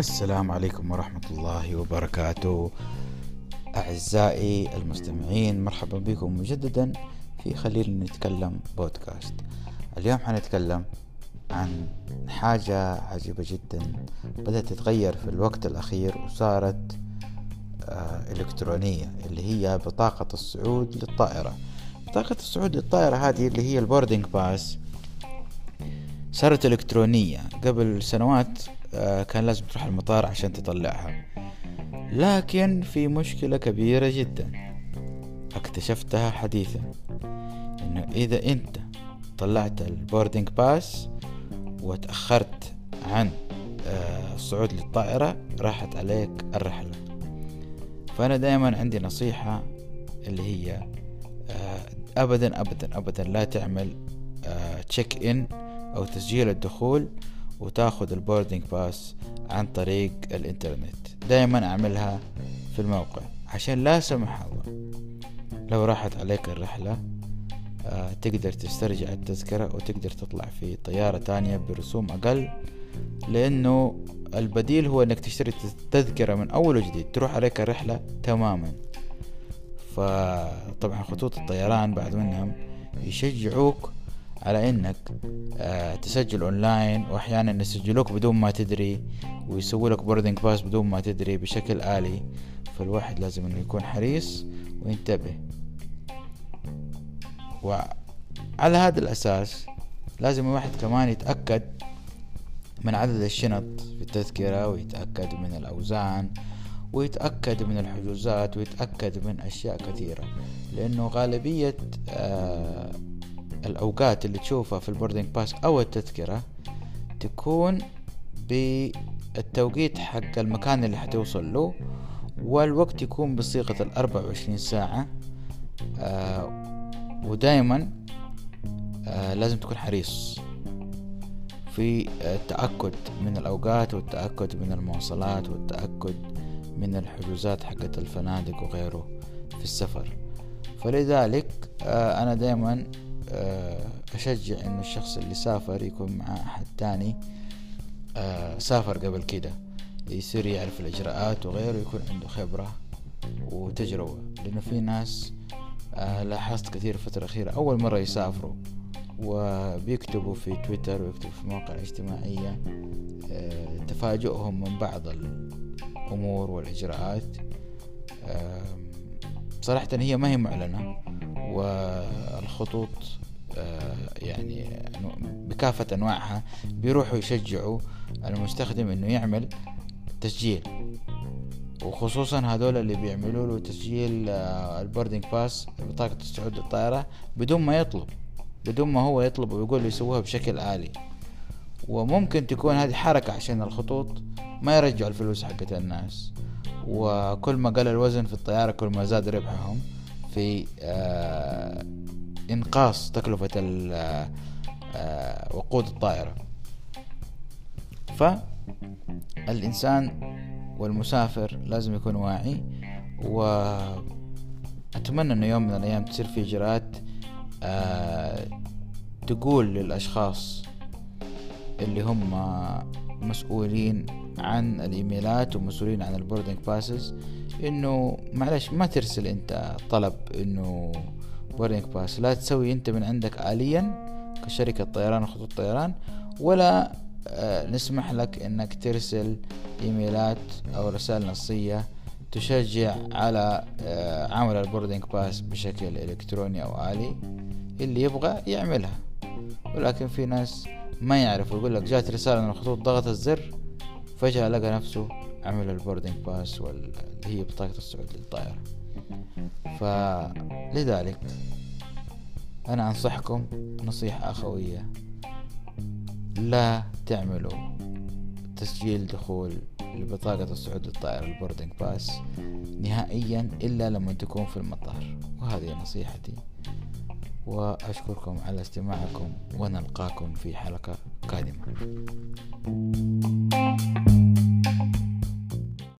السلام عليكم ورحمة الله وبركاته. أعزائي المستمعين مرحبا بكم مجددا في خلينا نتكلم بودكاست. اليوم حنتكلم عن حاجة عجيبة جدا. بدأت تتغير في الوقت الأخير وصارت آه، إلكترونية اللي هي بطاقة الصعود للطائرة. بطاقة الصعود للطائرة هذه اللي هي ال boarding pass صارت إلكترونية. قبل سنوات كان لازم تروح المطار عشان تطلعها. لكن في مشكلة كبيرة جدا. اكتشفتها حديثا إنه إذا أنت طلعت ال boarding pass وتأخرت عن آه، الصعود للطائرة راحت عليك الرحلة. فأنا دائما عندي نصيحة اللي هي آه، أبدا أبدا أبدا لا تعمل check in أو تسجيل الدخول وتاخذ ال boarding pass عن طريق الإنترنت. دائما أعملها في الموقع عشان لا سمح الله. لو راحت عليك الرحلة آه، تقدر تسترجع التذكرة وتقدر تطلع في طيارة تانية برسوم أقل لأنه البديل هو أنك تشتري التذكرة من أول وجديد تروح عليك الرحلة تماما. فطبعا خطوط الطيران بعد منهم يشجعوك على إنك آه تسجل اونلاين واحيانا يسجلوك بدون ما تدري ويسووا لك boarding pass بدون ما تدري بشكل آلي. فالواحد لازم إنه يكون حريص وينتبه. وعلى هذا الأساس لازم الواحد كمان يتأكد من عدد الشنط في التذكرة ويتأكد من الأوزان ويتأكد من الحجوزات ويتأكد من أشياء كثيرة. لأنه غالبية آه الأوقات اللي تشوفها في ال boarding pass أو التذكرة تكون بالتوقيت حق المكان اللي حتوصل له والوقت يكون بصيغة الأربع وعشرين ساعة. آه ودائما آه لازم تكون حريص في التأكد من الأوقات والتأكد من المواصلات والتأكد من الحجوزات حقت الفنادق وغيره في السفر. فلذلك آه أنا دائما أشجع إنه الشخص اللي سافر يكون معاه أحد تاني آه، سافر قبل كده يصير يعرف الإجراءات وغيره يكون عنده خبرة وتجربة. لأنه في ناس آه، لاحظت كثير الفترة الأخيرة أول مرة يسافروا وبيكتبوا في تويتر ويكتبوا في المواقع الاجتماعية تفاجؤهم من بعض الأمور والإجراءات. صراحة هي ما هي معلنة. والخطوط آه، يعني بكافة أنواعها بيروحوا يشجعوا المستخدم إنه يعمل تسجيل. وخصوصا هذول اللي بيعملوا له تسجيل آه، ال boarding pass بطاقة الصعود للطائرة بدون ما يطلب بدون ما هو يطلب ويقول يسووها بشكل آلي. وممكن تكون هذه حركة عشان الخطوط ما يرجعوا الفلوس حقت الناس. وكل ما قل الوزن في الطيارة كل ما زاد ربحهم. في آه، إنقاص تكلفة آه، وقود الطائرة. فالإنسان والمسافر لازم يكون واعي وأتمنى أنه يوم من الأيام تصير في إجراءات آه، تقول للأشخاص اللي هم مسؤولين عن الإيميلات ومسؤولين عن ال boarding passes إنه معلش ما ترسل أنت طلب إنه boarding pass لا تسوي أنت من عندك آليا كشركة طيران وخطوط طيران ولا آه، نسمح لك إنك ترسل إيميلات أو رسائل نصية تشجع على آه، عمل ال boarding pass بشكل إلكتروني أو آلي. اللي يبغى يعملها. ولكن في ناس ما يعرف يقول لك جات رسالة من الخطوط ضغط الزر فجأة لقى نفسه عمل ال boarding pass واللي هي بطاقة الصعود للطائرة. فلذلك أنا أنصحكم نصيحة أخوية. لا تعملوا تسجيل دخول لبطاقة الصعود للطائرة ال boarding pass نهائيا إلا لما تكون في المطار. وهذه نصيحتي. وأشكركم على استماعكم ونلقاكم في حلقة قادمة.